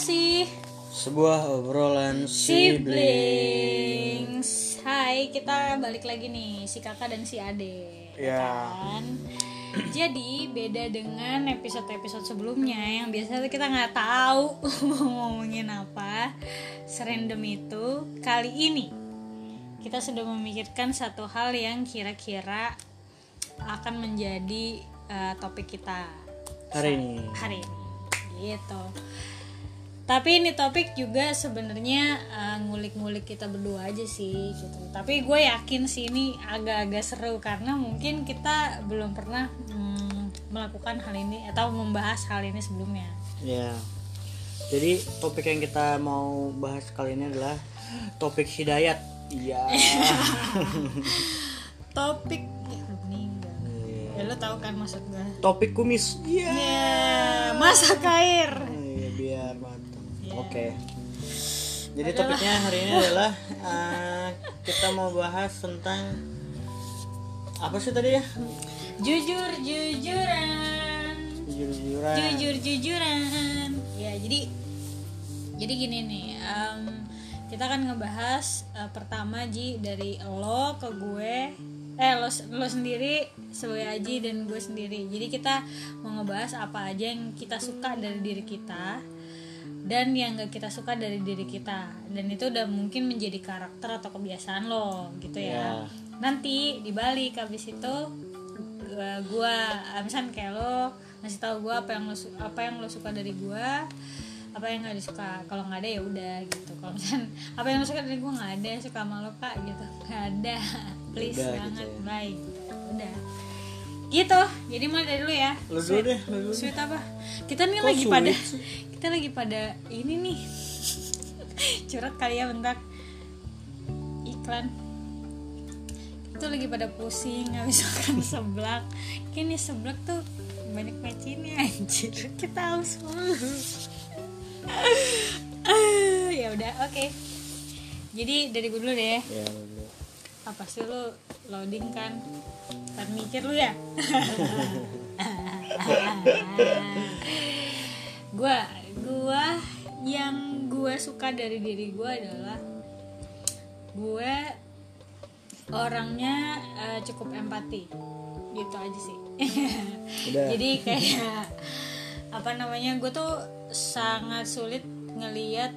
Selasi Sebuah obrolan sibling. Siblings Hai, kita balik lagi nih Si kakak dan si ade Ya. kan? Jadi beda dengan episode-episode sebelumnya Yang biasanya kita nggak tahu mau ngomongin apa Serandom itu Kali ini Kita sudah memikirkan satu hal yang kira-kira Akan menjadi eh, topik kita Hari ini. hari ini gitu tapi ini topik juga sebenarnya uh, ngulik-ngulik kita berdua aja sih gitu tapi gue yakin sih ini agak-agak seru karena mungkin kita belum pernah mm, melakukan hal ini atau membahas hal ini sebelumnya Ya. Jadi topik yang kita mau bahas kali ini adalah topik hidayat. Iya. topik ya lu meninggal Iya. ya lo tau kan maksud gue topik kumis. Iya. ya masak air Oke. Jadi topiknya hari ini adalah eh, kita mau bahas tentang apa sih tadi ya? jujur jujuran Jujur-jujuran. jujur jujuran ya jadi jadi gini nih em, kita akan ngebahas eh, pertama Ji dari lo ke gue eh lo, lo sendiri sebagai Aji dan gue sendiri jadi kita mau ngebahas apa aja yang kita suka dari diri kita dan yang gak kita suka dari diri kita. Dan itu udah mungkin menjadi karakter atau kebiasaan lo gitu ya. Ya. nanti dibalik habis itu gua, gua misal kayak lo ngasih tahu gua apa yang lo apa yang lo suka dari gua apa yang nggak disuka. Kalau nggak ada ya udah gitu. Kalau misal apa yang lo suka dari gua nggak ada suka sama lo kak gitu. Nggak ada. Please Udah, banget. gitu ya. baik. Udah. Gitu. Jadi mulai dari dulu ya. Lu dulu deh, lu dulu. sweet apa? Kita nih Kok lagi sweet pada sih? Kita lagi pada ini nih. Curhat kali ya bentar. Iklan. Itu lagi pada pusing bisa makan seblak. Kini seblak tuh banyak mecinnya anjir. Kita haus ya udah oke. Jadi dari gue dulu deh. Ya, apa sih lu loading kan? Kan mikir lu ya. Gua gua yang gua suka dari diri gua adalah gue orangnya eh, cukup empati. Gitu aja sih. Jadi kayak apa namanya gue tuh sangat sulit ngeliat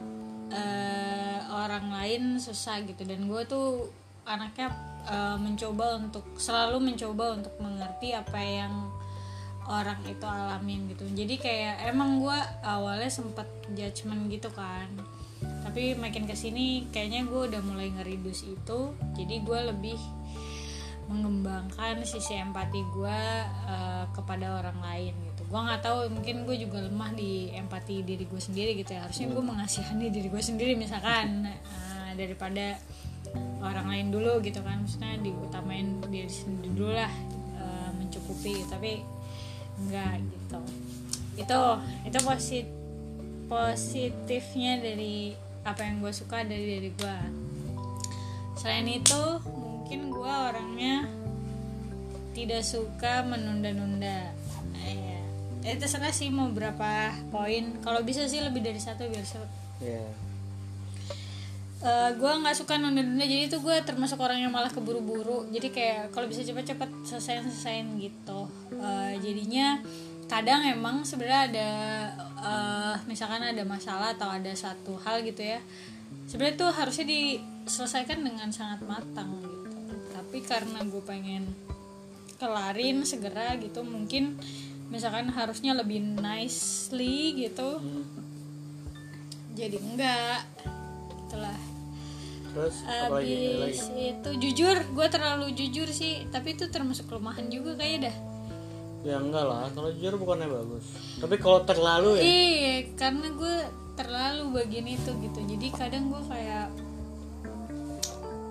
eh, orang lain susah gitu. Dan gue tuh anaknya eh, mencoba untuk selalu mencoba untuk mengerti apa yang orang itu alamin gitu. Jadi kayak emang gue awalnya sempet judgement gitu kan. Tapi makin ke sini kayaknya gue udah mulai ngeridus itu. Jadi gue lebih mengembangkan sisi empati gue eh, kepada orang lain gitu. Gue nggak tahu mungkin gue juga lemah di empati diri gue sendiri gitu ya. Harusnya gue mengasihani diri gue sendiri misalkan. Eh, daripada orang lain dulu gitu kan. Maksudnya diutamain diri sendiri dulu lah eh, mencukupi. Tapi enggak gitu. Itu itu posit positifnya dari apa yang gue suka dari diri gue selain itu mungkin gue orangnya tidak suka menunda-nunda. Ya eh, terserah sih mau berapa poin. Kalau bisa sih lebih dari satu biar seru Ya. gue nggak suka nunda-nunda jadi itu gue termasuk orang yang malah keburu-buru. Jadi kayak kalau bisa cepet-cepet selesai selesaiin gitu. Eh, jadinya kadang emang sebenarnya ada eh, misalkan ada masalah atau ada satu hal gitu ya sebenarnya tuh harusnya diselesaikan dengan sangat matang gitu. Tapi karena gue pengen kelarin segera gitu mungkin misalkan harusnya lebih nicely gitu jadi enggak. Itulah Terus? Abis itu jujur, gue terlalu jujur sih, tapi itu termasuk kelemahan juga kayak dah. Ya enggak lah, kalau jujur bukannya bagus. Tapi kalau terlalu ya, Iya, karena gue terlalu bagian itu gitu. Jadi kadang gue kayak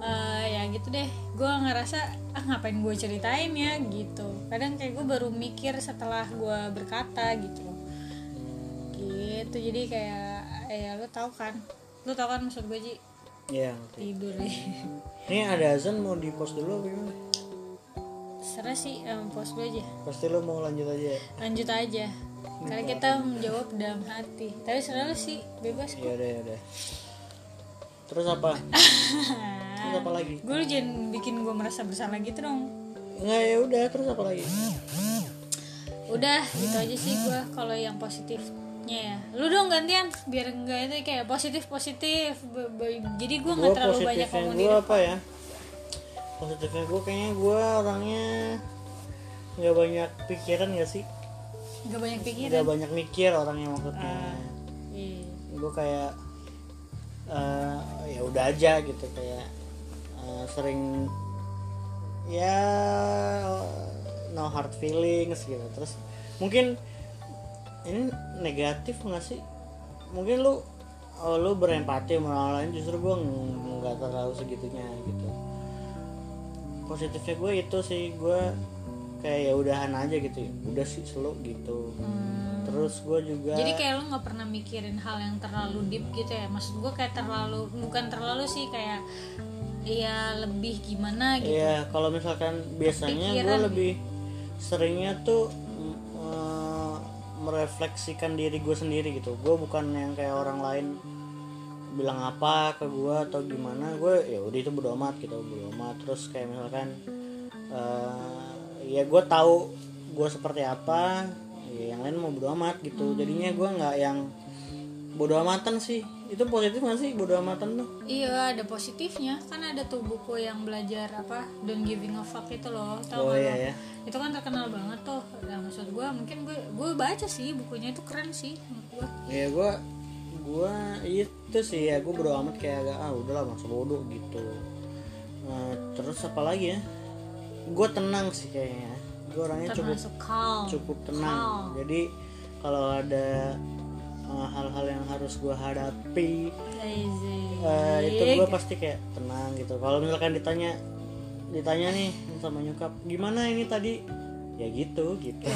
eh ya gitu deh. Gue ngerasa ah ngapain gue ceritain ya gitu. Kadang kayak gue baru mikir setelah gue berkata gitu. Gitu. Jadi kayak ya lu tahu kan, lu tahu kan maksud gue Ji ya ngerti. tidur deh. Ini ada azan mau di post dulu apa gimana? Serah sih, em, post dulu aja. Pasti lo mau lanjut aja ya? Lanjut aja. karena kita menjawab dalam hati tapi selalu sih bebas ya udah ya udah terus apa terus apa lagi gue lu jangan bikin gue merasa bersalah gitu dong nggak ya udah terus apa lagi udah gitu aja sih gue kalau yang positifnya ya lu dong gantian biar enggak itu kayak positif positif jadi gue nggak terlalu banyak ngomong gue apa ya? Positifnya gue kayaknya gue orangnya nggak banyak pikiran gak sih? Nggak banyak pikiran. nggak banyak mikir orangnya maksudnya. Iya. gue kayak eh, ya udah aja gitu kayak eh, sering ya no hard feelings gitu. Terus mungkin ini negatif nggak sih mungkin lu oh, lu berempati sama orang lain justru gue nggak terlalu segitunya gitu positifnya gue itu sih gue kayak ya udahan aja gitu ya udah sih selalu gitu Hmm. terus gue juga Jadi kayak lu nggak pernah mikirin hal yang terlalu deep gitu ya? Maksud gue kayak terlalu bukan terlalu sih kayak ya lebih gimana gitu. Iya, kalau misalkan biasanya gue lebih seringnya tuh merefleksikan diri gue sendiri gitu. Gue bukan yang kayak orang lain bilang apa ke gue atau gimana. Gue ya udah itu bodo amat gitu, bodo amat. Terus kayak misalkan eh, ya gue tahu gue seperti apa. Ya, yang lain mau bodo amat gitu. Jadinya gue nggak yang bodo amatan sih. Itu positif gak sih? Bodo amatan tuh? Iya ada positifnya. Kan ada tuh buku yang belajar apa don't giving a fuck itu loh. Tau Oh nggak iya lo? ya. itu kan terkenal banget tuh. Nah, maksud gue mungkin gue gue baca sih bukunya. Itu keren sih gue ya gue gue itu sih ya. Gue bodo amat kayak agak ah udahlah masa bodoh gitu. Nah, terus apa lagi ya? Gue tenang sih kayaknya. Gue orangnya cukup calm. cukup tenang. Jadi kalau ada uh, hal-hal yang harus gue hadapi. Uh, itu gue pasti kayak tenang gitu. Kalau misalkan ditanya ditanya nih sama nyokap gimana ini tadi? Ya gitu gitu.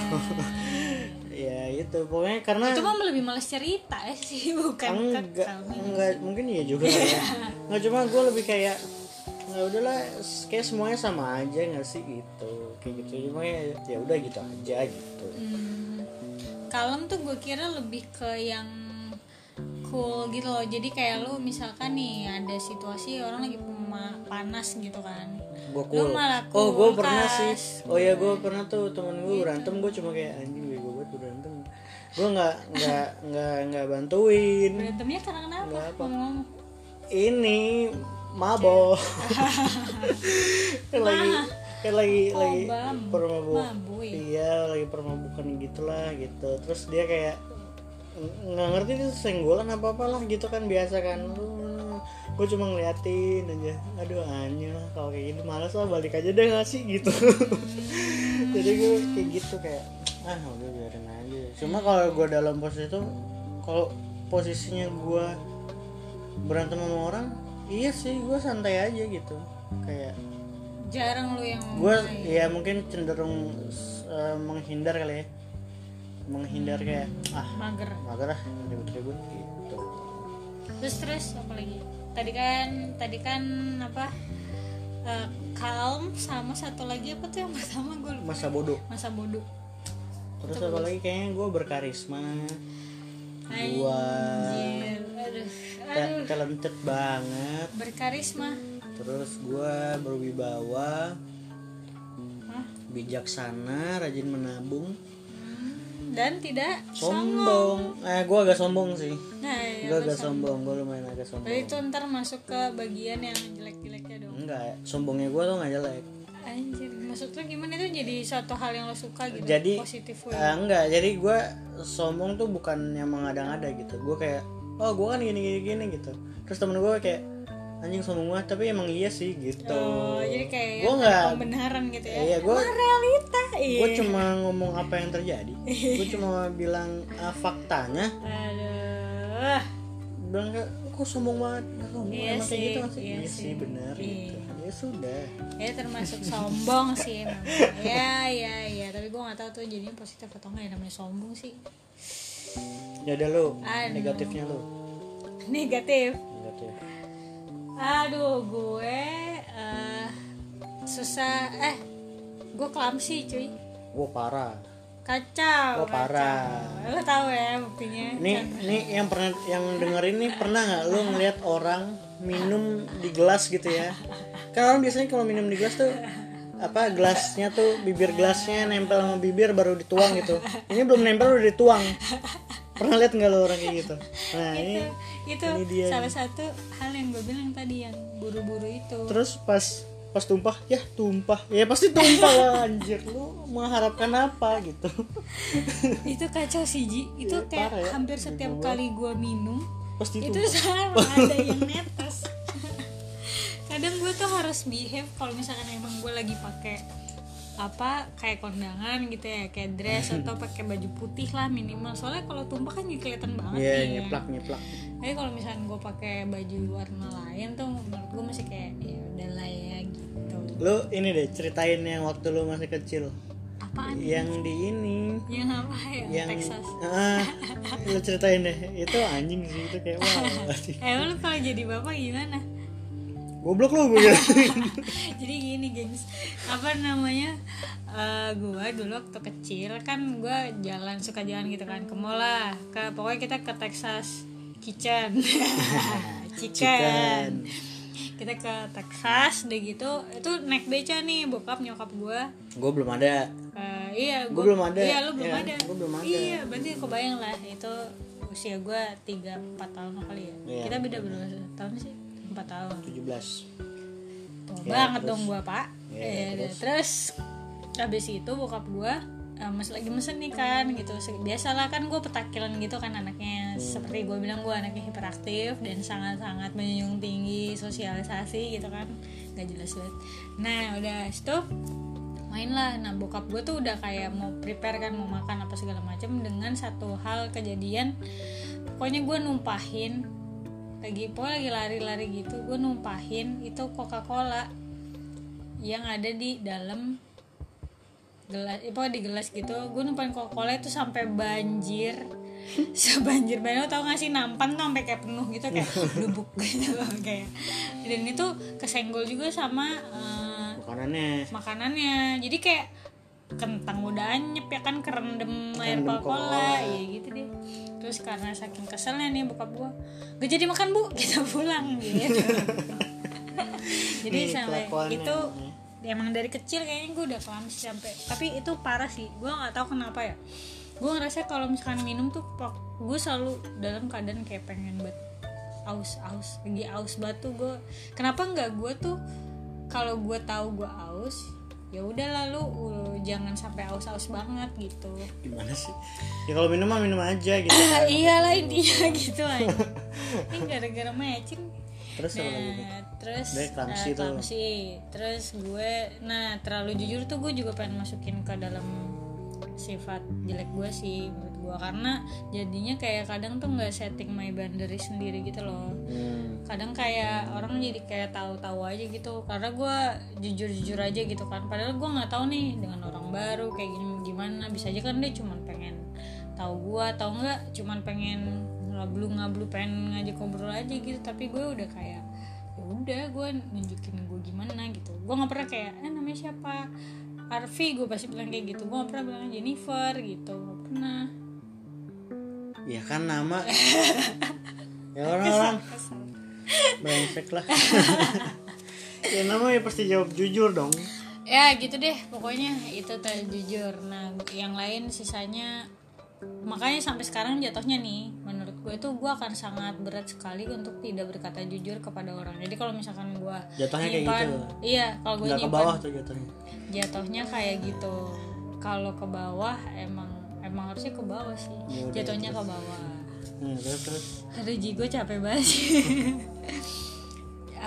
Ya. Itu pokoknya karena itu mah lebih males cerita ya sih bukan enggak enggak. Mungkin iya juga ya. Nggak cuma gue lebih kayak nggak udahlah kayak semuanya sama aja nggak sih? Gitu. Kayak gitu. Cuma ya ya udah gitu aja gitu. Hmm, kalem tuh gue kira lebih ke yang cool gitu loh. Jadi kayak lu misalkan nih ada situasi orang lagi panas gitu kan. Gue Lu cool. malah oh gue pernah sih. Oh ya gue pernah tuh temen gue berantem gue cuma kayak anjing bego banget berantem. Gue nggak nggak nggak nggak bantuin. Berantemnya karena kenapa? Nggak apa. ngomong ini mabok. Lagi kan lagi lagi bam. permabuk. Mabui. iya. Lagi permabukan gitulah gitu. Terus dia kayak ng- nggak ngerti itu senggolan apa apalah gitu kan biasa kan. Gue cuma ngeliatin aja. Aduh anjir lah kalau kayak gini malas lah balik aja deh nggak sih? Gitu. Jadi gue kayak gitu kayak ah udah biarin aja. Cuma kalau gue dalam posisi itu kalau posisinya gue berantem sama orang iya sih gue santai aja gitu. Kayak jarang lu yang gue ya mungkin cenderung eh, menghindar kali ya. Menghindar kayak ah mager. mager lah ribut-ribut gitu. Terus terus apa lagi? Tadi kan tadi kan apa eh, calm sama satu lagi apa tuh yang pertama gue lupa. Masa bodoh masa bodoh terus apa lagi? Kayaknya gue berkarisma. Gue talented banget. Berkarisma. Terus gue berwibawa. Hah? bijaksana rajin menabung. Hmm, Dan tidak sombong. eh gue agak sombong sih. Nah, ya, gue agak sombong. gue lumayan agak sombong. Berarti itu ntar masuk ke bagian yang jelek-jeleknya dong. enggak sombongnya gue tuh nggak jelek. Anjir, maksud lu gimana? Itu jadi suatu hal yang lo suka gitu? jadi positif eh, enggak. Jadi gue sombong tuh bukan yang mengada-ngada gitu. Gue kayak oh gue kan gini gini gini gitu. Terus temen gue kayak anjing sombong banget tapi emang iya sih gitu. Oh, jadi kayak gue nggak ada pembenaran gitu ya. iya gue Emang realita, iya. gue cuma ngomong apa yang terjadi. Gue cuma bilang ah, faktanya. Aduh. bilang kok sombong banget? Nah, sombong Iya emang kayak sih, gitu masih iya iya, sih. benar Iya. gitu. Ya sudah. Ya termasuk sombong sih emang. Ya ya ya. Tapi gue nggak tahu tuh jadinya positif atau enggak ya namanya sombong sih. Ya udah lu Aduh. negatifnya lu. Negatif? Negatif aduh gue eh, susah eh gue clumsy cuy gue parah kacau Wah, parah. lo tahu ya buktinya Ini ini yang pernah yang dengerin nih pernah nggak lu ngeliat orang minum di gelas gitu ya? Kan orang biasanya kalau minum di gelas tuh apa gelasnya tuh bibir gelasnya nempel sama bibir baru dituang gitu. Ini belum nempel udah dituang. Pernah lihat nggak lo orang kayak gitu? Nah ini itu salah satu hal yang gue bilang tadi yang buru-buru itu. Terus pas pas tumpah ya tumpah. Ya pasti tumpah lah anjir. Lu mengharapkan apa gitu. Itu kacau sih Ji. Itu Iya, kayak parah ya. hampir setiap kali gue minum pasti itu tumpah. sama ada yang netes. Kadang gue tuh harus behave kalau misalkan emang gue lagi pakai apa kayak kondangan gitu ya kayak dress atau pakai baju putih lah minimal. Soalnya kalau tumpah kan jadi kelihatan banget Iya nih nyeplak nyeplak. Tapi kalau misalkan gue pakai baju warna lain tuh menurut gue masih kayak ya udah lah ya gitu. Lu ini deh ceritain yang waktu lu masih kecil. Apaan yang di ini. Yang apa ya? Yang Texas. Ah, lu ceritain deh. Itu anjing sih itu kayak wah eh lu kalau jadi bapak gimana goblok lu gue jadi gini gengs. Apa namanya? Eh gua dulu waktu kecil kan gua jalan suka jalan gitu kan ke mall lah. Ke pokoknya kita ke Texas Kitchen. Chicken kita ke Texas deh gitu. Itu naik beca nih bokap nyokap gua. Gue belum ada. Eh, iya Gua belum ada. iya lu belum Iya, ada. gua belum ada. iya berarti kebayang lah itu usia gua tiga empat tahun kali ya. Iya, kita beda berapa tahun sih empat tahun. 17 Tua Ya, banget terus? dong gua pak. Ya, Eh, terus? terus habis itu bokap gua eh, mas lagi mesen nih kan gitu. Biasalah kan gue petakilan gitu kan anaknya. Seperti gue bilang gue anaknya hiperaktif dan sangat-sangat menjunjung tinggi sosialisasi gitu kan. Nggak jelas banget. Nah udah itu main lah nah bokap gue tuh udah kayak mau prepare kan mau makan apa segala macam dengan satu hal kejadian. Pokoknya gue numpahin lagi pokoknya lagi lari-lari gitu gue numpahin itu Coca Cola yang ada di dalam gelas itu di gelas gitu. Gue numpahin Coca Cola itu sampai banjir. Sebanjir banget lo tau gak sih? Nampan tuh sampai kayak penuh gitu kayak lubuk gitu kayak. Dan itu kesenggol juga sama eh, makanannya. makanannya. Jadi kayak kentang udah anyep ya kan kerendam air Coca-Cola iya gitu deh terus karena saking keselnya nih bokap gua gak jadi makan bu. Kita pulang gitu. Jadi Nih, sampai kelakuannya. itu emang dari kecil kayaknya gue udah clumsy sampai tapi itu parah sih. Gue nggak tahu kenapa ya. Gue ngerasa kalau misalkan minum tuh gue selalu dalam keadaan kayak pengen banget aus aus lagi aus batu gue kenapa nggak gue tuh kalau gue tahu gue aus ya udah lalu uh, jangan sampai aus aus banget gitu gimana sih ya kalau minum mah minum aja gitu kan. iyalah intinya gitu aja ini gara-gara matching terus apa lagi? Nah, terus eh, tuh. clumsy. terus gue nah terlalu jujur tuh gue juga pengen masukin ke dalam sifat jelek gue sih menurut gue karena jadinya kayak kadang tuh nggak setting my boundary sendiri gitu loh Hmm. Kadang kayak orang jadi kayak tahu-tahu aja gitu. Karena gue jujur-jujur aja gitu kan. Padahal gue nggak tahu nih dengan orang baru kayak gini gimana. Bisa aja kan dia cuma pengen tahu gue atau enggak cuman pengen ngablu ngablu pengen ngajak ngobrol aja gitu. Tapi gue udah kayak ya udah gue nunjukin gue gimana gitu. Gue nggak pernah kayak eh namanya siapa? Arfi gue pasti bilang kayak gitu. Gue nggak pernah bilang Jennifer gitu. Nggak pernah. Ya kan nama. Ya orang-orang Kesel. Brengsek lah. Ya nama ya pasti jawab jujur dong. Ya gitu deh pokoknya itu teh jujur. Nah yang lain sisanya makanya sampai sekarang jatuhnya nih menurut gue tuh gue akan sangat berat sekali untuk tidak berkata jujur kepada orang. Jadi kalau misalkan gue Jatuhnya kayak nyimpan- gitu. iya kalau gue ke bawah tuh jatuhnya. jatuhnya kayak gitu. Kalau ke bawah emang emang harusnya ke bawah sih. Ya udah, jatuhnya ke bawah hmm, terus terus. Aduh Ji gue capek banget.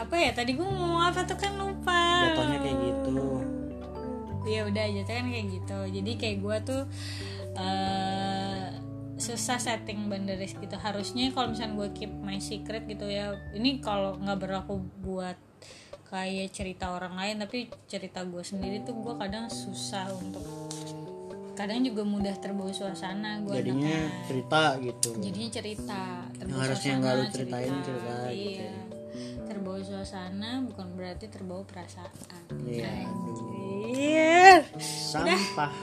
Apa ya tadi gue mau ngomong apa tuh kan lupa. Jatuhnya kayak gitu. Ya udah jatuhnya kan kayak gitu. Jadi kayak gue tuh eh, susah setting boundaries gitu. Harusnya kalau misalnya gue keep my secret gitu ya ini kalau nggak berlaku buat kayak cerita orang lain tapi cerita gue sendiri tuh gue kadang susah untuk kadang juga mudah terbawa suasana gue jadinya cerita gitu. Jadinya cerita terbawa Yang harusnya nggak lu ceritain, cerita gitu iya. terbawa suasana bukan berarti terbawa perasaan. Iya. Sampah.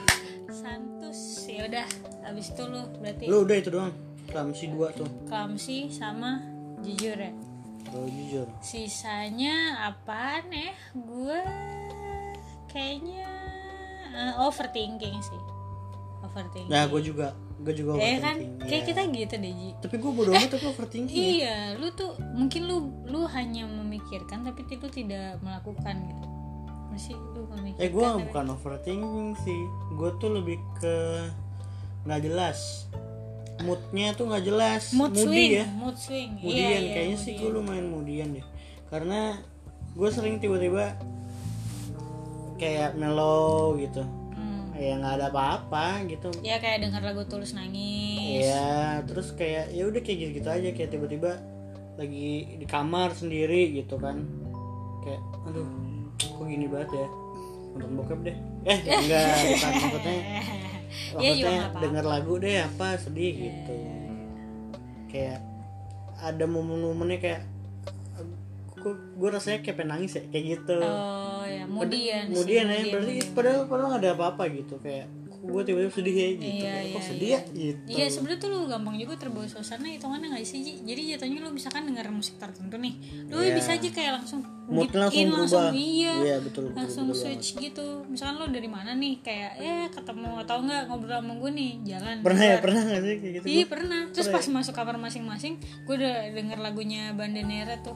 Santuy terus ya udah abis itu lu berarti lu udah itu doang Ramsi dua tuh. Klamsi sama jujur ya. Kalau jujur. Sisanya apaan ya? Gue kayaknya eh, overthinking sih overthinking. Nah gue juga gue juga ya kan? overthinking, kayak iya. kita gitu deh Ji. Tapi gue bodoh amat tapi overthinking ya. iya lu tuh mungkin lu lu hanya memikirkan tapi lu tidak melakukan gitu. Masih lu memikirkan eh gue tapi- bukan overthinking sih. Gue tuh lebih ke nggak jelas. Moodnya tuh nggak jelas. Mood moody swing ya. mood swing. Moodian iya, iya, kayaknya sih gue lumayan moodian deh. Karena gue sering tiba-tiba kayak mellow gitu. Ya nggak ada apa-apa gitu ya kayak denger lagu tulus nangis Iya, terus kayak ya udah kayak gitu-gitu aja kayak tiba-tiba lagi di kamar sendiri gitu kan. Kayak aduh, kok gini banget ya. Nonton bokep deh. Eh, enggak, bukan maksudnya. Iya, juga Maksudnya apa-apa. denger lagu deh apa sedih gitu. Kayak ada momen-momennya kayak kok gue rasanya kayak pengen nangis ya kayak gitu. oh ya moodian sih, Kemudian ya berarti moodian. padahal padahal nggak ada apa-apa gitu kayak gue tiba-tiba sedih ya gitu. Iya, kok iya, sedih ya gitu. Iya sebenarnya tuh lu gampang juga terbawa suasana hitungannya nggak sih? Jadi jatuhnya lu misalkan denger musik tertentu nih, lu Iya. bisa aja kayak langsung Mood langsung berubah. iya, Iya, betul, betul, langsung betul switch gitu. Misalkan lu dari mana nih, kayak eh ketemu atau enggak ngobrol sama gue nih, jalan. pernah ya pernah nggak sih kayak gitu Iya pernah. Terus Pernah pas masuk kamar masing-masing, gue udah denger lagunya Bandanera tuh,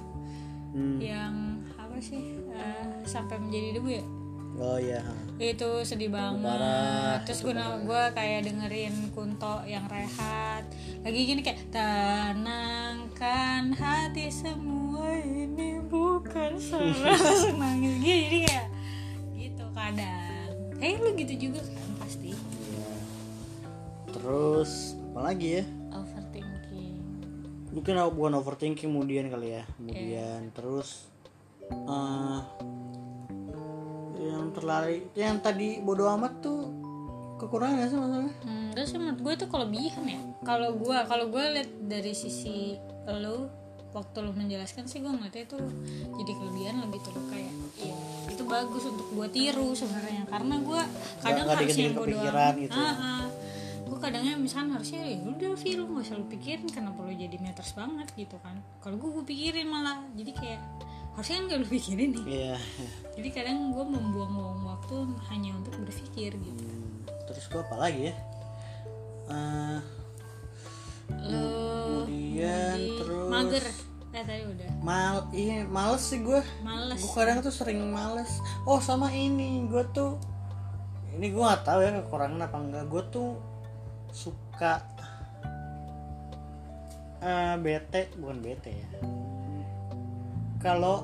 Hmm. yang apa sih? Eh, sampai menjadi debu ya. oh iya itu sedih banget parah, terus gue gue kayak dengerin Kunto yang rehat lagi gini kayak tenangkan hati semua ini bukan salah langsung nangis gitu jadi kayak gitu kadang kayak lu gitu juga kan pasti Iya. terus apa lagi ya mungkin aku bukan overthinking kemudian kali ya kemudian Iya. terus eh yang terlari yang tadi bodoh amat tuh kekurangan gak sih masalahnya Hmm, terus menurut gue itu kelebihan ya. Kalau gue kalau gue lihat dari sisi lo waktu lo menjelaskan sih gue ngeliatnya itu jadi kelebihan lebih tuh kayak iya itu bagus untuk gue tiru sebenarnya karena gue kadang nggak harusnya dikit-dikit bodo kepikiran amat. gitu. Ah, ah. Gue kadangnya misalkan harusnya ya udah film gak usah lo pikirin kenapa lo jadi meters banget gitu kan. Kalau gue gue pikirin malah. Jadi kayak harusnya kan gak lo pikirin nih. Iya. Jadi kadang gue membuang-buang waktu hanya untuk berpikir gitu. Hmm, terus gua apa lagi ya? Eh, lo kemudian terus mager. Eh tadi udah. Mal iya males sih gue males. Gue kadang tuh sering males. Oh sama ini. Gue tuh ini gue nggak tahu ya kekurangan apa enggak. Gue tuh suka eh, bete bukan bete ya. Kalau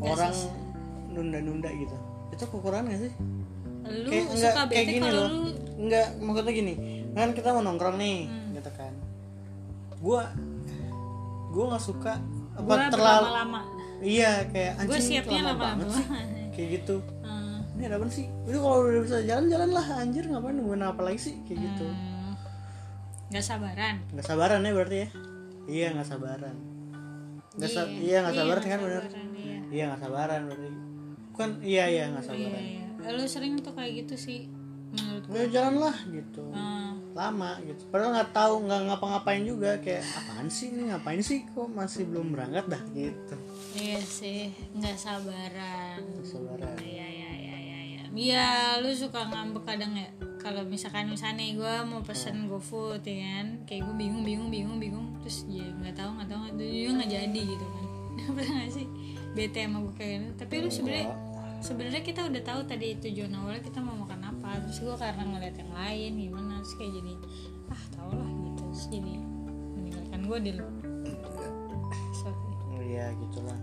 orang nunda-nunda gitu. Itu kekurangan gak sih? Lu kayak suka kayak bete gini kalau loh. lu nggak maksudnya gini kan kita mau nongkrong nih Hmm. gitu kan. Gue gue nggak suka apa gua terlalu berlama-lama. Iya kayak anjing siapnya lama banget sih. kayak gitu ini ada apa sih? Itu kalau udah bisa jalan-jalan lah anjir ngapain nungguin apa lagi sih? Kayak gitu. Hmm. nggak sabaran? Nggak sabaran ya berarti ya? Iya nggak sabaran. Nggak sa- iya. nggak sabaran kan bener? sabaran, iya. iya nggak sabaran berarti. Bukan iya iya nggak iya sabaran. iya. Lu sering tuh kayak gitu sih menurut gue ya jalan lah gitu. Hmm, lama gitu. Padahal nggak tahu nggak ngapa-ngapain juga kayak apaan sih ini? Ngapain sih? Kok masih belum berangkat dah? Gitu. Iya sih nggak sabaran. Nggak sabaran. Iya iya iya iya lu suka ngambek kadang ya. Kalau misalkan misalnya gue mau pesen GoFood ya kan, kayak gue bingung bingung bingung bingung, terus ya nggak tahu nggak tahu nggak tahu juga nggak jadi gitu kan. Pernah nggak sih bete sama gue kayak gitu. Tapi lu sebenarnya sebenarnya kita udah tahu tadi tujuan awalnya kita mau makan apa, terus gue karena ngeliat yang lain gimana, terus kayak jadi ah tau lah gitu, terus jadi meninggalkan gue di lu. Sorry. oh, iya gitulah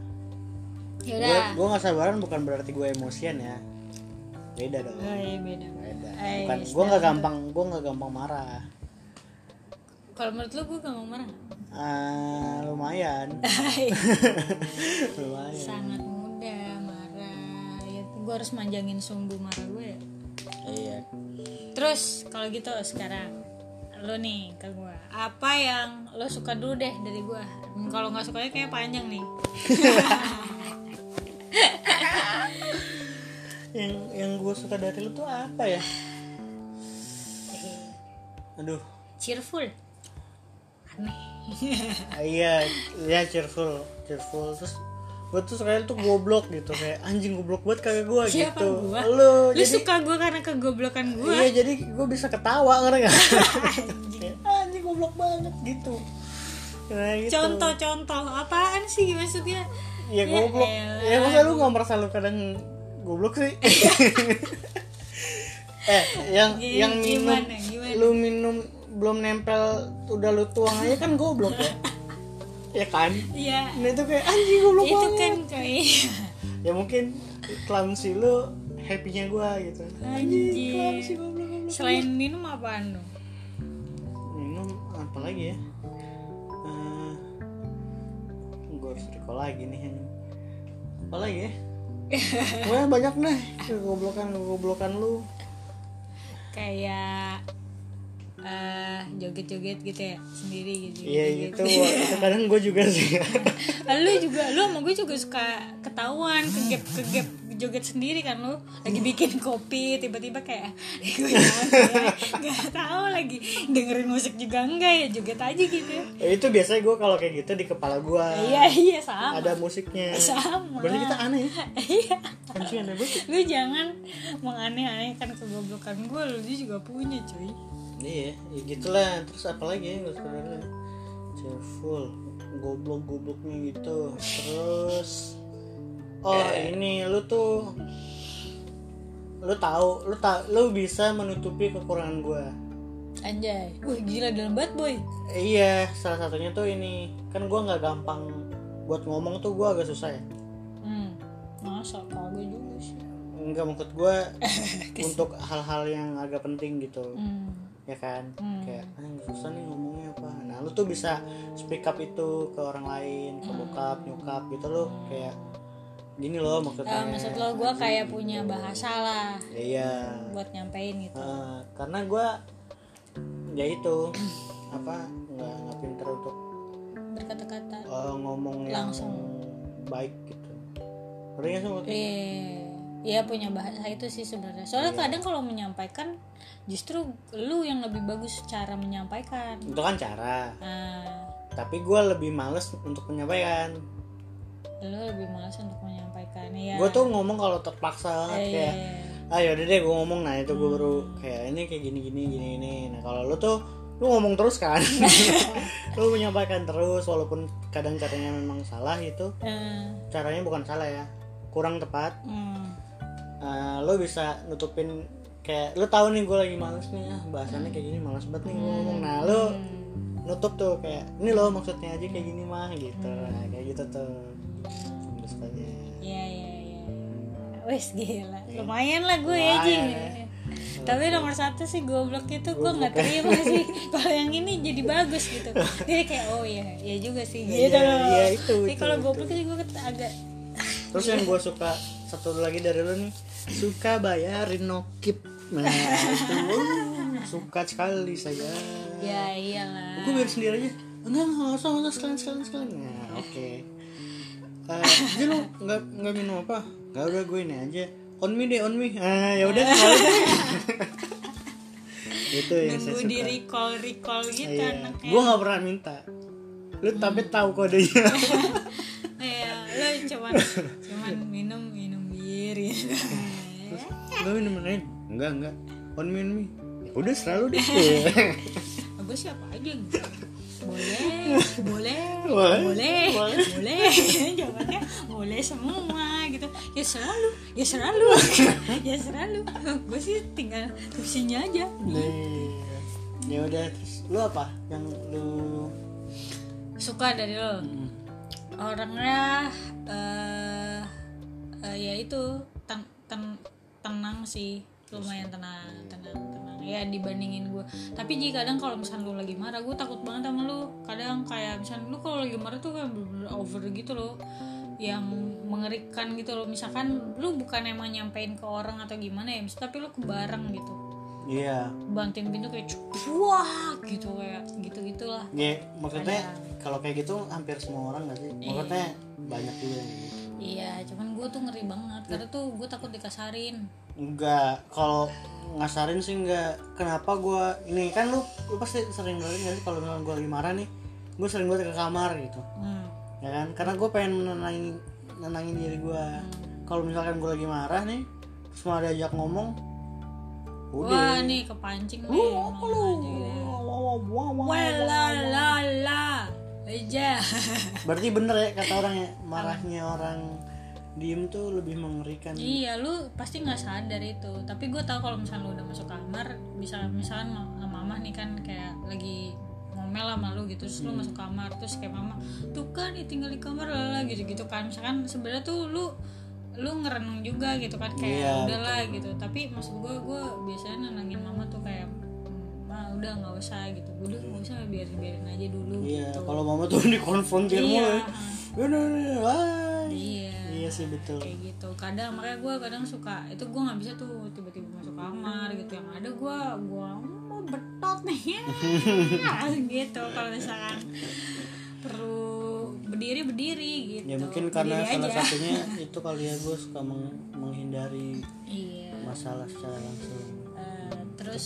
Ya gue udah. gue nggak sabaran bukan berarti gue emosian ya beda dong. Oh, iya, beda. beda. Bukan yes, gue nggak gampang gue nggak gampang marah. Kalau menurut lu gue mau marah? Ah, lumayan. Lumayan. Sangat mudah marah. Ya gue harus manjangin sumbu marah gue ya. Iya. Terus kalau gitu sekarang lo nih ke gue apa yang lo suka dulu deh dari gue kalau nggak sukanya kayak panjang nih yang yang gue suka dari lu tuh apa ya? Aduh. Cheerful. Aneh. Iya iya cheerful cheerful. Terus gue tuh sekali tuh goblok gitu. Kayak anjing goblok banget kagak gue siapa gitu. gua? Lu lu jadi suka gua karena kegoblokan gua? Iya jadi gue bisa ketawa ngerti gak anjing. anjing goblok banget gitu. Nah, gitu. contoh-contoh apaan sih maksudnya? Ya goblok. Elah. ya masa lu nggak merasa lu kadang goblok sih. Eh yang Gi- yang minum gimana, gimana? lu minum belum nempel udah lu tuang aja kan goblok ya? Ya kan? Iya. Nah itu kayak anjing goblok itu banget. kan kayak ya mungkin clumsy lu happy-nya gua gitu. Anjing. Clumsy goblok goblok selain minum apaan dong minum apa lagi ya? Eh, gue harus recall lagi nih. Anjing. apa lagi ya Pokoknya banyak deh kegoblokan kegoblokan lu. Kayak eh joget-joget gitu ya sendiri gitu. Iya gitu. Itu kadang gue juga sih. Lu juga lu sama gue juga suka ketahuan kegep kegep joget sendiri kan lu? Lagi bikin kopi tiba-tiba kayak gue nggak tahu lagi dengerin musik juga enggak ya joget aja gitu. Ya, itu biasanya gue kalau kayak gitu di kepala gue iya iya sama. Ada musiknya. Sama. berarti kita aneh ya? Iya. Anjing aneh banget. Lu jangan menganeh-anehkan kegoblokan gue lu juga punya cuy. Iya ya gitulah. Terus apa lagi ya sebenarnya? Cheerful goblok gobloknya gitu. Terus oh ini lu tuh lu tahu lu tak lu bisa menutupi kekurangan gua. Anjay. Wah gila dalam banget boy. Iya salah satunya tuh ini. Kan gua nggak gampang buat ngomong tuh gua agak susah ya. Hmm. Masa? Kagak juga sih. Nggak maksud gua untuk hal-hal yang agak penting gitu. Hmm. Ya kan? Hmm. kayak ah, susah nih ngomongnya apa? Nah lu tuh bisa speak up itu ke orang lain ke bokap nyokap gitu loh kayak gini loh maksudnya. Eh, maksud lo gue kayak punya bahasa lah ya, iya. buat nyampein gitu. Eh, karena gua ya itu apa nggak nggak pinter untuk berkata-kata. eh, ngomong yang Langsung. baik gitu. Ngerti nggak sih maksudnya? iya iya punya bahasa itu sih sebenarnya. Soalnya kadang kalau menyampaikan justru lu yang lebih bagus cara menyampaikan. Itu kan cara. Nah tapi gua lebih males untuk menyampaikan. Lu lebih malas untuk menyampaikan ya gue tuh ngomong kalau terpaksa banget Iya. kayak ah deh gue ngomong nah itu gue baru kayak ini kayak gini gini gini ini nah kalau lu tuh lu ngomong terus kan? Lu menyampaikan terus walaupun kadang caranya memang salah itu Eh, caranya bukan salah ya kurang tepat. Hmm. Eh, lu bisa nutupin kayak lu tahu nih gue lagi males nih ah bahasannya kayak gini males banget nih gue ngomong. Nah lu nutup tuh kayak ini loh maksudnya aja kayak gini mah gitu. Nah, kayak gitu tuh. Terus aja. Iya iya iya. Wes gila, lumayan lah gue ya Ji. Tapi nomor satu sih goblok itu gue nggak terima sih. Kalau yang ini jadi bagus gitu. Jadi kayak oh iya, iya juga sih gitu. Iya, loh. iya, itu, Tapi itu, kalau goblok sih gue agak Terus yang gue suka satu lagi dari lu nih suka bayarin nokip. Nah itu uh, suka sekali saya. ya iyalah. Gue biar sendiri aja. Enggak enggak usah enggak sekalian sekalian sekalian. Nah oke. Eh, jadi lu nggak nggak minum apa? Gak udah gue ini aja. On me deh on me. Ah ya udah. itu yang saya Nunggu di recall recall gitu Iya. anaknya. Gue nggak pernah minta. Lu tapi tahu kodenya. Iya, lo cuman cuman minum minum bir gitu. Lu minum aja. Enggak enggak. On me on me. Ya udah selalu deh. gue siapa aja gitu. Boleh boleh Boleh. boleh Boleh. boleh jawabannya boleh semua gitu ya selalu ya selalu ya selalu gue sih tinggal tusinya aja Nih. Ya udah terus lu apa yang lu suka dari lo orangnya eh eh, ya itu ten- ten- tenang sih lumayan tenang tenang tenang. Ya dibandingin gue tapi jika kadang kalau misalnya lu lagi marah gue takut banget sama lu. Kadang kayak misalnya lu kalau lagi marah tuh kayak bener-bener over gitu loh. Yang mengerikan gitu loh. Misalkan lu bukan emang nyampein ke orang atau gimana ya mis- tapi lu ke bareng gitu. Iya. banting pintu kayak wah gitu kayak gitu gitulah Ya, maksudnya kalau kayak gitu hampir semua orang gak sih? Maksudnya banyak juga yang gitu. iya cuman gue tuh ngeri banget. Karena tuh gue takut dikasarin Enggak, kalau ngasarin sih nggak. Kenapa gua ini? Kan lu lu pasti sering banget nggak sih kalau misalnya gua lagi marah nih gue sering banget ke kamar gitu. Hmm. ya kan? Karena gue pengen menenangin nenangin diri gue kalau misalkan gue lagi marah nih terus malah diajak ngomong wah udah nih kepancing nih. Lu ngomong lu? Aja gitu. wah, wah, wah, wah, wah. Wah, la la la. Aja. Berarti bener ya kata orang ya marahnya orang diem tuh lebih mengerikan. Iya lu pasti nggak sadar itu. Tapi gue tau kalau misalnya lu udah masuk kamar bisa misalnya ma- mama nih kan kayak lagi ngomel sama lu gitu terus lu Hmm. masuk kamar terus kayak mama tuh kan nih tinggal di kamar lah gitu gitu kan. Misalkan sebenarnya tuh lu lu ngerenung juga gitu kan kayak Iya, udahlah gitu. Tapi maksud gue gue biasanya nenangin mama tuh kayak "Hmm, ma udah nggak usah gitu. Udah nggak usah biar biarin aja dulu iya gitu. kalau mama tuh dikonfrontir Iya, mulu ah. udah udah wah. iya iya sih betul. Kayak gitu. Kadang makanya gue kadang suka itu gue nggak bisa tuh tiba-tiba masuk kamar gitu. Yang ada gue gue mau betot nih. Ya gitu kalau misalkan perlu berdiri berdiri gitu. Ya mungkin karena Berdiri salah aja. satunya itu kali ya gue suka meng- menghindari iya. masalah secara langsung terus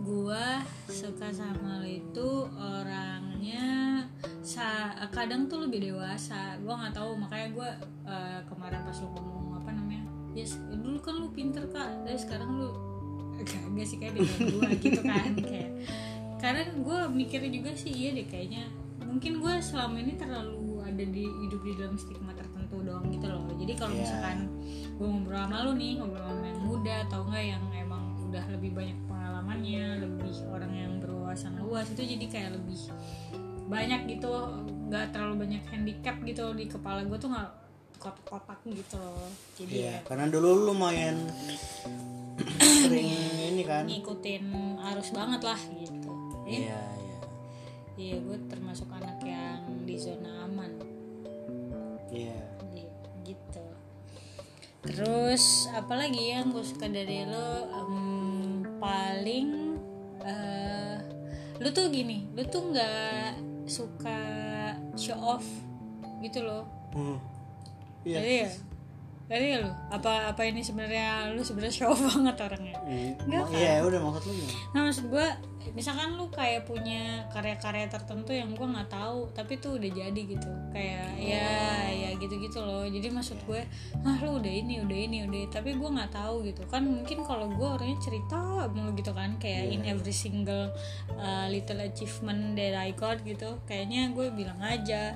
gue suka sama lo itu orangnya sa kadang tuh lebih dewasa. Gue nggak tahu makanya gue eh, kemarin pas lu ngomong apa namanya? Yes dulu kan lu pinter kak. Tapi sekarang lu kagak sih kayak beda gue gitu kan kayak. Karena gue mikirnya juga sih iya deh kayaknya. Mungkin gue selama ini terlalu ada di hidup di dalam stigma tertentu doang gitu loh. Jadi kalau Iya. misalkan gue ngobrol sama lu nih ngobrol sama yang muda atau enggak yang udah lebih banyak pengalamannya lebih orang yang berwawasan luas itu jadi kayak lebih banyak gitu nggak terlalu banyak handicap gitu di kepala gue tuh nggak kotak-kotak gitu loh jadi Iya, ya karena dulu lu lumayan sering ini kan. ngikutin arus banget lah gitu ya Iya, iya. iya gue termasuk anak yang di zona aman Iya. Gi- gitu terus apalagi yang gue suka dari lo em, paling eh, lu tuh gini lu tuh nggak suka show off gitu loh Hmm. Iya. Jadi ya Jadi ya lu apa apa ini sebenarnya lu sebenarnya show banget orangnya? Iya, Nggak ma- Iya, udah maksud lu gimana? Nah maksud gue misalkan lu kayak punya karya-karya tertentu yang gue nggak tahu tapi tuh udah jadi gitu. Kayak ya ya gitu-gitu loh. Jadi maksud gue ah lu udah ini udah ini udah ini." tapi gue nggak tahu gitu. Kan mungkin kalau gue orangnya cerita mulu gitu kan kayak in every single uh, little achievement that I got gitu kayaknya gue bilang aja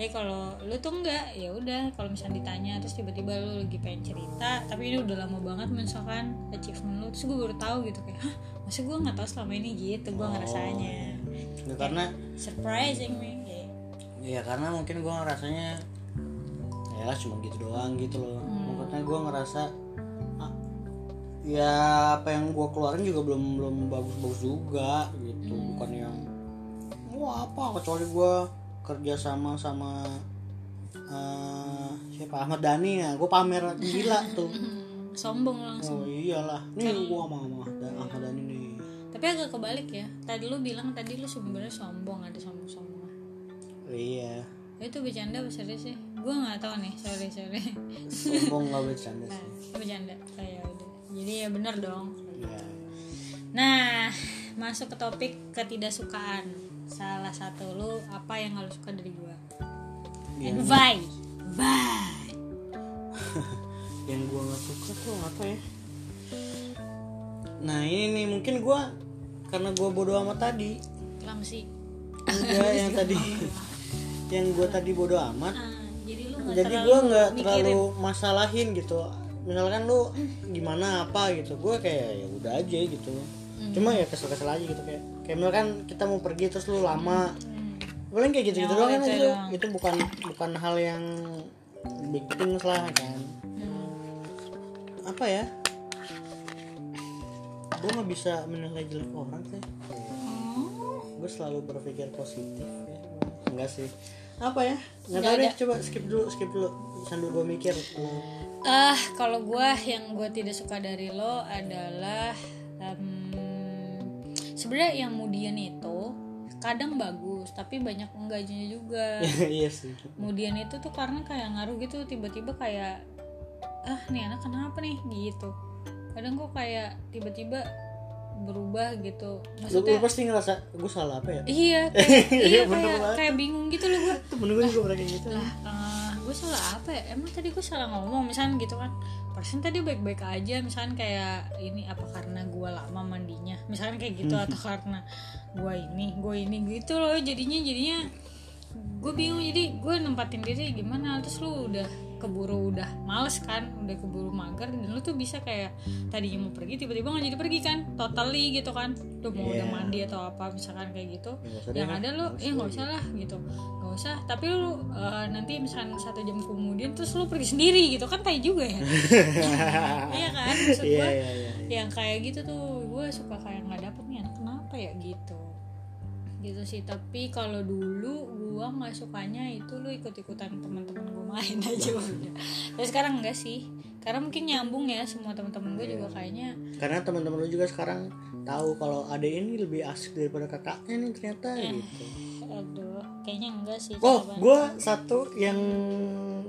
eh kalau lu tuh enggak ya udah kalau misalnya ditanya terus tiba-tiba lu lagi pengen cerita tapi ini udah lama banget misalkan achievement lu terus gue baru tahu gitu kayak hah masa gue nggak tahu selama ini gitu gue ngerasanya Ya, karena surprising nih kayak ya karena mungkin gua ngerasanya ya cuma gitu doang gitu loh. Hmm. Maksudnya gua ngerasa ah, ya apa yang gua keluarin juga belum belum bagus-bagus juga gitu. Hmm. Bukan yang wah apa kecuali gua kerja sama sama eh, siapa? Ahmad Dhani ya? Gue pamer. Gila tuh. Sombong langsung. Oh iyalah. Nih gua sama Ahmad Ahmad Dhani nih. Tapi agak kebalik ya. Tadi lu bilang tadi lu sebenarnya sombong ada sombong-sombong iya. Itu bercanda apa serius sih? Gue nggak tahu nih sorry sorry. Sombong nggak bercanda nah, sih. bercanda. Oh, ya udah. Jadi ya bener dong. Iya. Nah, masuk ke topik ketidaksukaan. Salah satu lu apa yang lu suka dari gua? Iya. And why? Why? yang gua nggak suka tuh apa ya nah ini nih mungkin gua karena gua bodoh amat tadi Lamsi. enggak yang tadi yang gua tadi bodoh amat Ah, jadi lu gak jadi terlalu gua nggak terlalu masalahin gitu misalkan lu gimana apa gitu gua kayak ya udah aja gitu cuma ya kesel-kesel aja gitu kayak kayak misalkan kita mau pergi terus lu lama. Hmm. paling kayak gitu gitu Ya, doang kan itu itu doang. itu bukan bukan hal yang big things lah kan. Hmm. apa ya? Gue nggak bisa menilai jelek orang sih. Oh. gue selalu berpikir positif ya. Enggak sih. Apa ya? Nggak tahu deh coba skip dulu skip dulu. Sambil gue mikir. Ah, kalau gua yang gua tidak suka dari lo adalah em, sebenarnya yang mudian itu kadang bagus tapi banyak enggaknya juga. iya sih. Kemudian itu tuh karena kayak ngaruh gitu tiba-tiba kayak ah nih anak kenapa nih? Gitu. Kadang kok kayak tiba-tiba berubah gitu. Lu, lu maksudnya pasti ngerasa gue salah apa ya? Iya kayak, iya bener kayak kayak bingung gitu loh gue temen gue juga pernah kayak gitu gue salah apa ya? Emang tadi gue salah ngomong misalnya gitu kan. Persen tadi baik-baik aja misalnya kayak ini apa karena gue lama mandinya? Misalnya kayak gitu atau karena gue ini gue ini gitu loh. Jadinya jadinya gue bingung. Jadi gue nempatin diri gimana? Terus lu udah keburu udah males kan udah keburu mager dan lu tuh bisa kayak tadinya mau pergi tiba-tiba nggak jadi pergi kan totally gitu kan. Udah mau udah Iya. mandi atau apa misalkan kayak gitu. Ya, yang deh, ada lu ya nggak usah lah gitu. Nggak usah. Tapi lu eh, nanti misalkan satu jam kemudian terus lu pergi sendiri gitu. Kan tai juga ya. Iya kan? Maksud iya gue iya iya. yang kayak gitu tuh gue suka kayak nggak dapet nih. Anak kenapa ya gitu? Gitu sih. Tapi kalau dulu gue nggak sukanya itu lu ikut ikutan teman-teman gue main aja udah tapi sekarang enggak sih. Karena mungkin nyambung ya semua teman-teman gue juga kayaknya. Karena teman-teman lu juga sekarang tahu kalau ada ini lebih asik daripada kakaknya nih ternyata gitu. aduh kayaknya enggak sih oh gue satu yang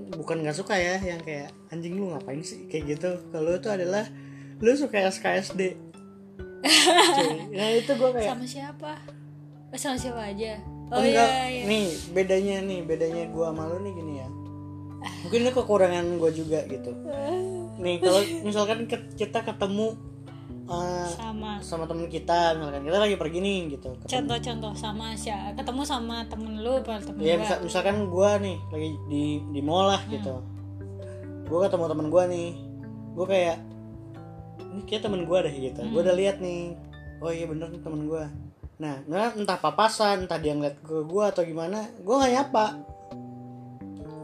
bukan nggak suka ya yang kayak anjing lu ngapain sih? Kayak gitu. Kalau itu adalah lu suka SKSD nah itu gue kayak sama siapa? Oh, sama siapa aja oh enggak iya iya. nih bedanya nih bedanya gue sama lu nih gini ya. Mungkin ini kekurangan gue juga gitu. Nih kalau misalkan kita ketemu uh, sama. sama temen kita misalkan kita lagi pergi nih gitu. Contoh-contoh sama siapa ketemu sama temen lu apa temen ya misal, misalkan gue nih lagi di di mall lah gitu. Gue ketemu temen gue nih. Gue kayak ini kayak temen gue deh gitu. Gue udah lihat nih. Oh iya bener nih temen gue nah nah, entah papasan entah dia ngeliat ke gue atau gimana gue nggak nyapa.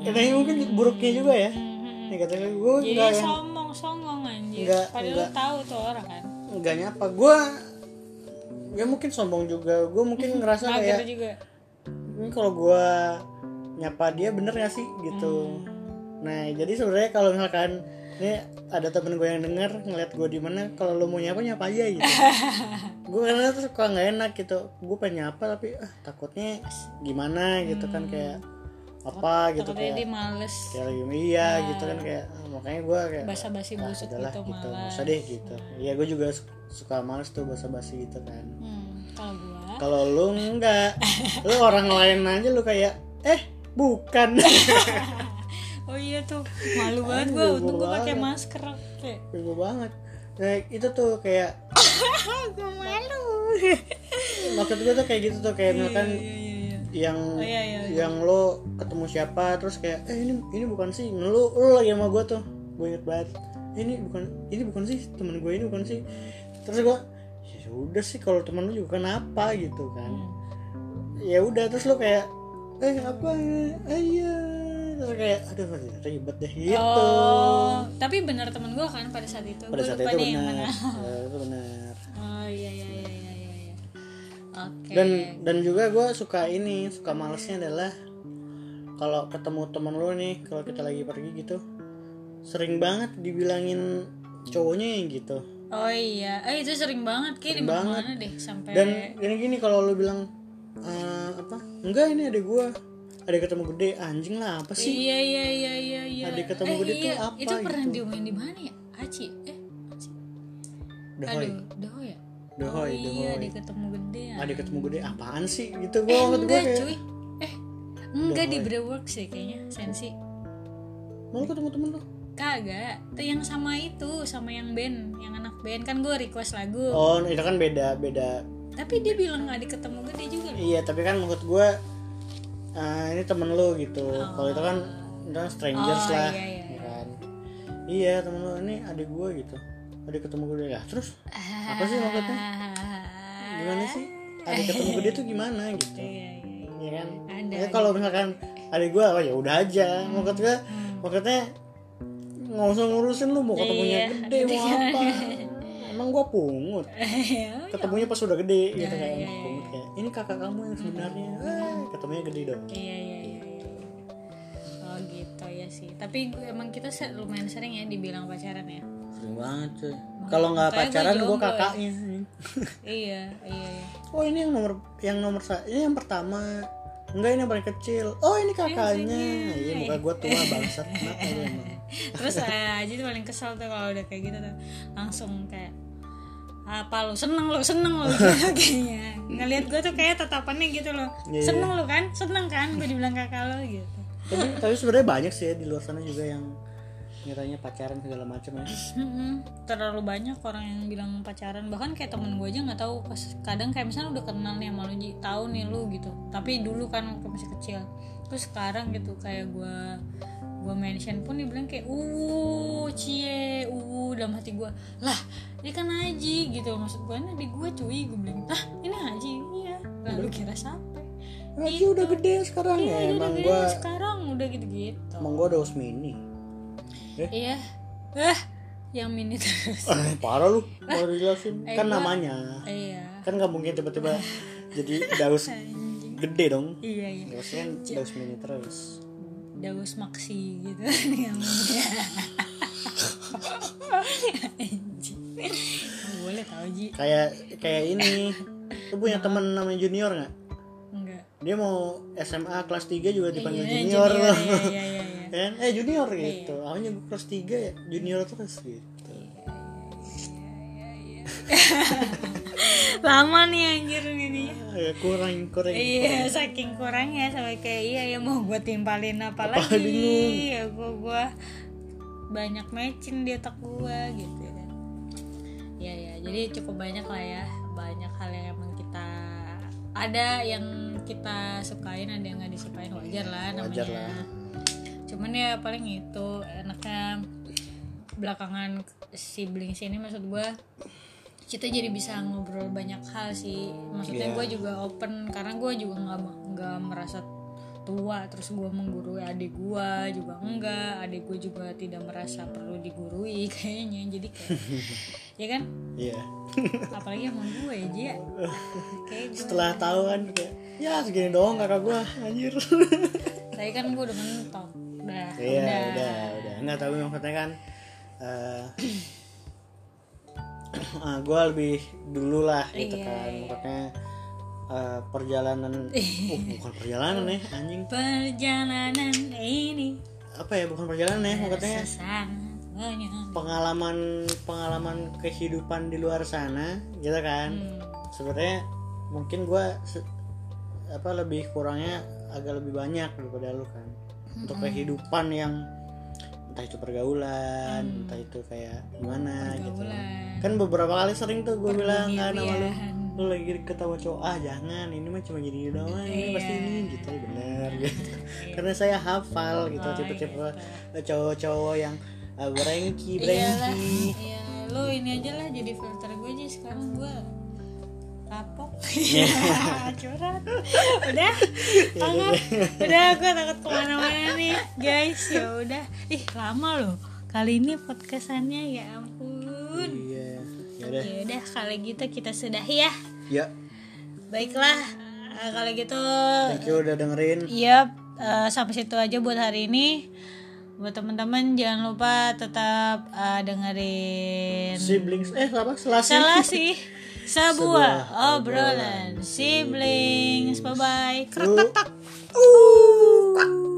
Ya nah, ini mungkin buruknya juga ya. Mhm. nih katanya gue jadi nggak yang sombong songong anjir. Nggak, padahal lu tahu tuh orang kan? Nggak nyapa. Gue ya mungkin sombong juga. Gue mungkin ngerasa kayak juga. Ini kalau gue nyapa dia bener gak sih? Gitu. Nah jadi sebenarnya kalau misalkan ini ada temen gue yang denger ngeliat gue di mana kalau lo mau nyapa nyapa aja gitu. Gue karena tuh suka nggak enak gitu. Gue pengen nyapa tapi ah, takutnya gimana gitu kan kayak apa gitu takutnya dia kayak males kayak lagi iya gitu kan kayak ah, makanya gue kayak basa-basi ah, busuk udahlah gitu gitu malah usah deh gitu. Ya gue juga su- suka males tuh basa-basi gitu kan. Hmm, kalau gua? Kalau lu enggak lu orang lain aja lu kayak eh bukan oh iya tuh malu banget gua. untung gua pakai masker kayak bego banget. Nah itu tuh kayak gua malu. Maksud gue tuh kayak gitu tuh kayak misalkan iya iya iya. yang oh iya iya yang lo ketemu siapa terus kayak eh ini ini bukan sih lu lu lagi sama gue tuh. Gue inget banget. "Eh, ini bukan ini bukan sih temen gue ini bukan sih. Terus gue ya udah sih kalau temen lu juga kenapa? Gitu kan. Ya udah terus lo kayak eh apa eh iya terus kayak aduh ribet deh gitu Oh, tapi benar temen gue kan pada saat itu. pada Gua saat itu benar mana. Ya, itu benar Oh iya iya iya iya iya. iya. Oke. dan dan juga gue suka ini suka malesnya adalah kalau ketemu teman lu nih kalau kita lagi pergi gitu sering banget dibilangin cowoknya yang gitu Oh iya, eh itu sering banget kayak di Sering mana deh sampai dan gini gini kalau lu bilang "Eh, apa enggak ini ada gue ada ketemu gede anjing lah apa sih Iya iya iya iya iya. Adik ketemu eh, gede tuh iya. apa Itu pernah gitu? diomongin di mana ya? Aci. Eh, Aci. dohoy Aduh, Dohoy ya? dohoy oh, iya, dia ketemu gede ya. ada ketemu gede apaan sih gitu gue Eh, gue enggak kayak cuy. Eh, enggak di Dohoy. Breworks sih kayaknya, Sensi. mau ketemu temen lu Kagak, tuh yang sama itu, sama yang band, yang anak band kan gue request lagu. oh itu kan beda beda Tapi dia bilang nggak ketemu gede juga loh. Iya, tapi kan menurut gue eh, ini temen lu gitu. Kalau itu kan itu kan strangers Oh, lah, iya, iya, ya kan. Iya, temen lu ini adik gue gitu. Adik ketemu gue ya. Terus apa sih maksudnya? Gimana sih? Adik ketemu gede tuh gimana gitu? Iya, iya, iya. Iya kan? Ada, Ya, kalau misalkan adik gue, oh ya udah aja. Maksud gue, maksudnya nggak usah ngurusin lu mau ketemunya Iya. gede mau apa? Emang gue pungut. Ketemunya pas udah gede gitu kan. iya, Pungut kayak ini kakak kamu yang sebenarnya. Eh, ketemunya gede dong. Iya iya iya. iya. Oh gitu ya sih. Tapi gue- emang kita lumayan sering ya dibilang pacaran ya. Sering banget cuy. Kalau nggak gue pacaran gue ya. kakaknya. iya iya iya. Oh ini yang nomor yang nomor ini yang pertama. Enggak ini yang paling kecil. Oh ini kakaknya. Iya muka gue tua bangsat. Kenapa lu emang? terus eh, aja tuh paling kesel tuh kalau udah kayak gitu tuh langsung kayak apa lu seneng lu seneng lu kayaknya ngelihat gue tuh kayak tatapannya gitu loh. Iya, seneng lu kan? Seneng kan gue dibilang kakak lo gitu. Tapi tapi sebenarnya banyak sih ya di luar sana juga yang nyatanya pacaran segala macam ya. Terlalu banyak orang yang bilang pacaran. Bahkan kayak temen gue aja nggak tahu. Pas kadang kayak misalnya udah kenal nih sama lu tahu nih lu gitu. Tapi dulu kan masih kecil. Terus sekarang gitu kayak gue gue mention pun dibilang kayak uh cie uh dalam hati gue lah ini kan Haji gitu. Maksud gue ini adik gue cuy gue bilang. Ah ini Haji? Iya. Lalu kira siapa? Haji udah gede sekarang iya ya dia udah emang gede gua sekarang udah gitu gitu emang gua ada Usmini Eh? iya. Eh yang mini terus. Eh, parah lu baru dijelasin. Eh, kan gua- namanya. iya. Kan nggak mungkin tiba-tiba jadi daus gede dong. Iya iya. Dausnya daus mini terus Daus Maxi gitu. Nggak boleh tau Ji. Kayak kayak ini. Lu punya temen namanya junior nggak? Enggak dia mau SMA kelas 3 juga dipanggil Iya, junior, iya iya iya iya. Kan? Eh junior gitu. awalnya gue kelas 3 ya junior terus gitu lama nih anjir ini Eh, kurang kurang. Iya saking kurangnya sampai kayak iya ya mau gue timpalin apa, Apa lagi? bingung. ya gue gua banyak matching di otak gue gitu kan ya ya jadi cukup banyak lah ya. Banyak hal yang emang kita ada yang kita sukain ada yang nggak disukain wajar lah namanya. Wajar lah. cuman ya paling itu enaknya belakangan siblings ini maksud gue kita jadi bisa ngobrol banyak hal sih. Maksudnya Iya. gue juga open karena gue juga nggak nggak merasa tua terus gue menggurui adik gue juga enggak adik gue juga tidak merasa perlu digurui kayaknya. Jadi kayak ya kan? Iya. Apalagi sama gue ya Ji ya. Kayak gue setelah tahu kan kayak ya segini doang kakak gua anjir. Saya kan gue udah mentok. Udah iya udah, udah udah. Nggak tahu maksudnya kan eh ah, gue lebih dulu lah gitu Iya, kan. iya. maksudnya eh, perjalanan oh, bukan perjalanan ya anjing. Perjalanan ini apa ya bukan perjalanan ya maksudnya pengalaman pengalaman kehidupan di luar sana gitu kan. Hmm. sebenarnya mungkin gue apa lebih kurangnya agak lebih banyak daripada lu kan. Untuk kehidupan yang entah itu pergaulan entah itu kayak gimana gitu. Bulan kan beberapa kali sering tuh gue bilang kan sama lu lu lagi ketawa cowok ah jangan ini mah cuma gini doang ini pasti ini gitu bener gitu. Karena saya hafal gitu Oh, tipe-tipe cowok-cowok yang uh, brengki iyalah brengki iya. Lu ini aja lah jadi filter gue aja sekarang gue Iya. curhat. Udah? Banget udah gue takut ke mana-mana nih guys. Ya udah. Ih lama loh kali ini podcastannya ya ampun. Iya. Ya udah. Ya kalau gitu kita sudah ya. Ya. Baiklah Eh, kalau gitu thank you udah dengerin. Iya, eh, sampai situ aja buat hari ini. Buat teman-teman jangan lupa tetap eh, dengerin siblings eh apa? Selasi salah sih sebuah obrolan siblings. Bye bye. Lu- Uh.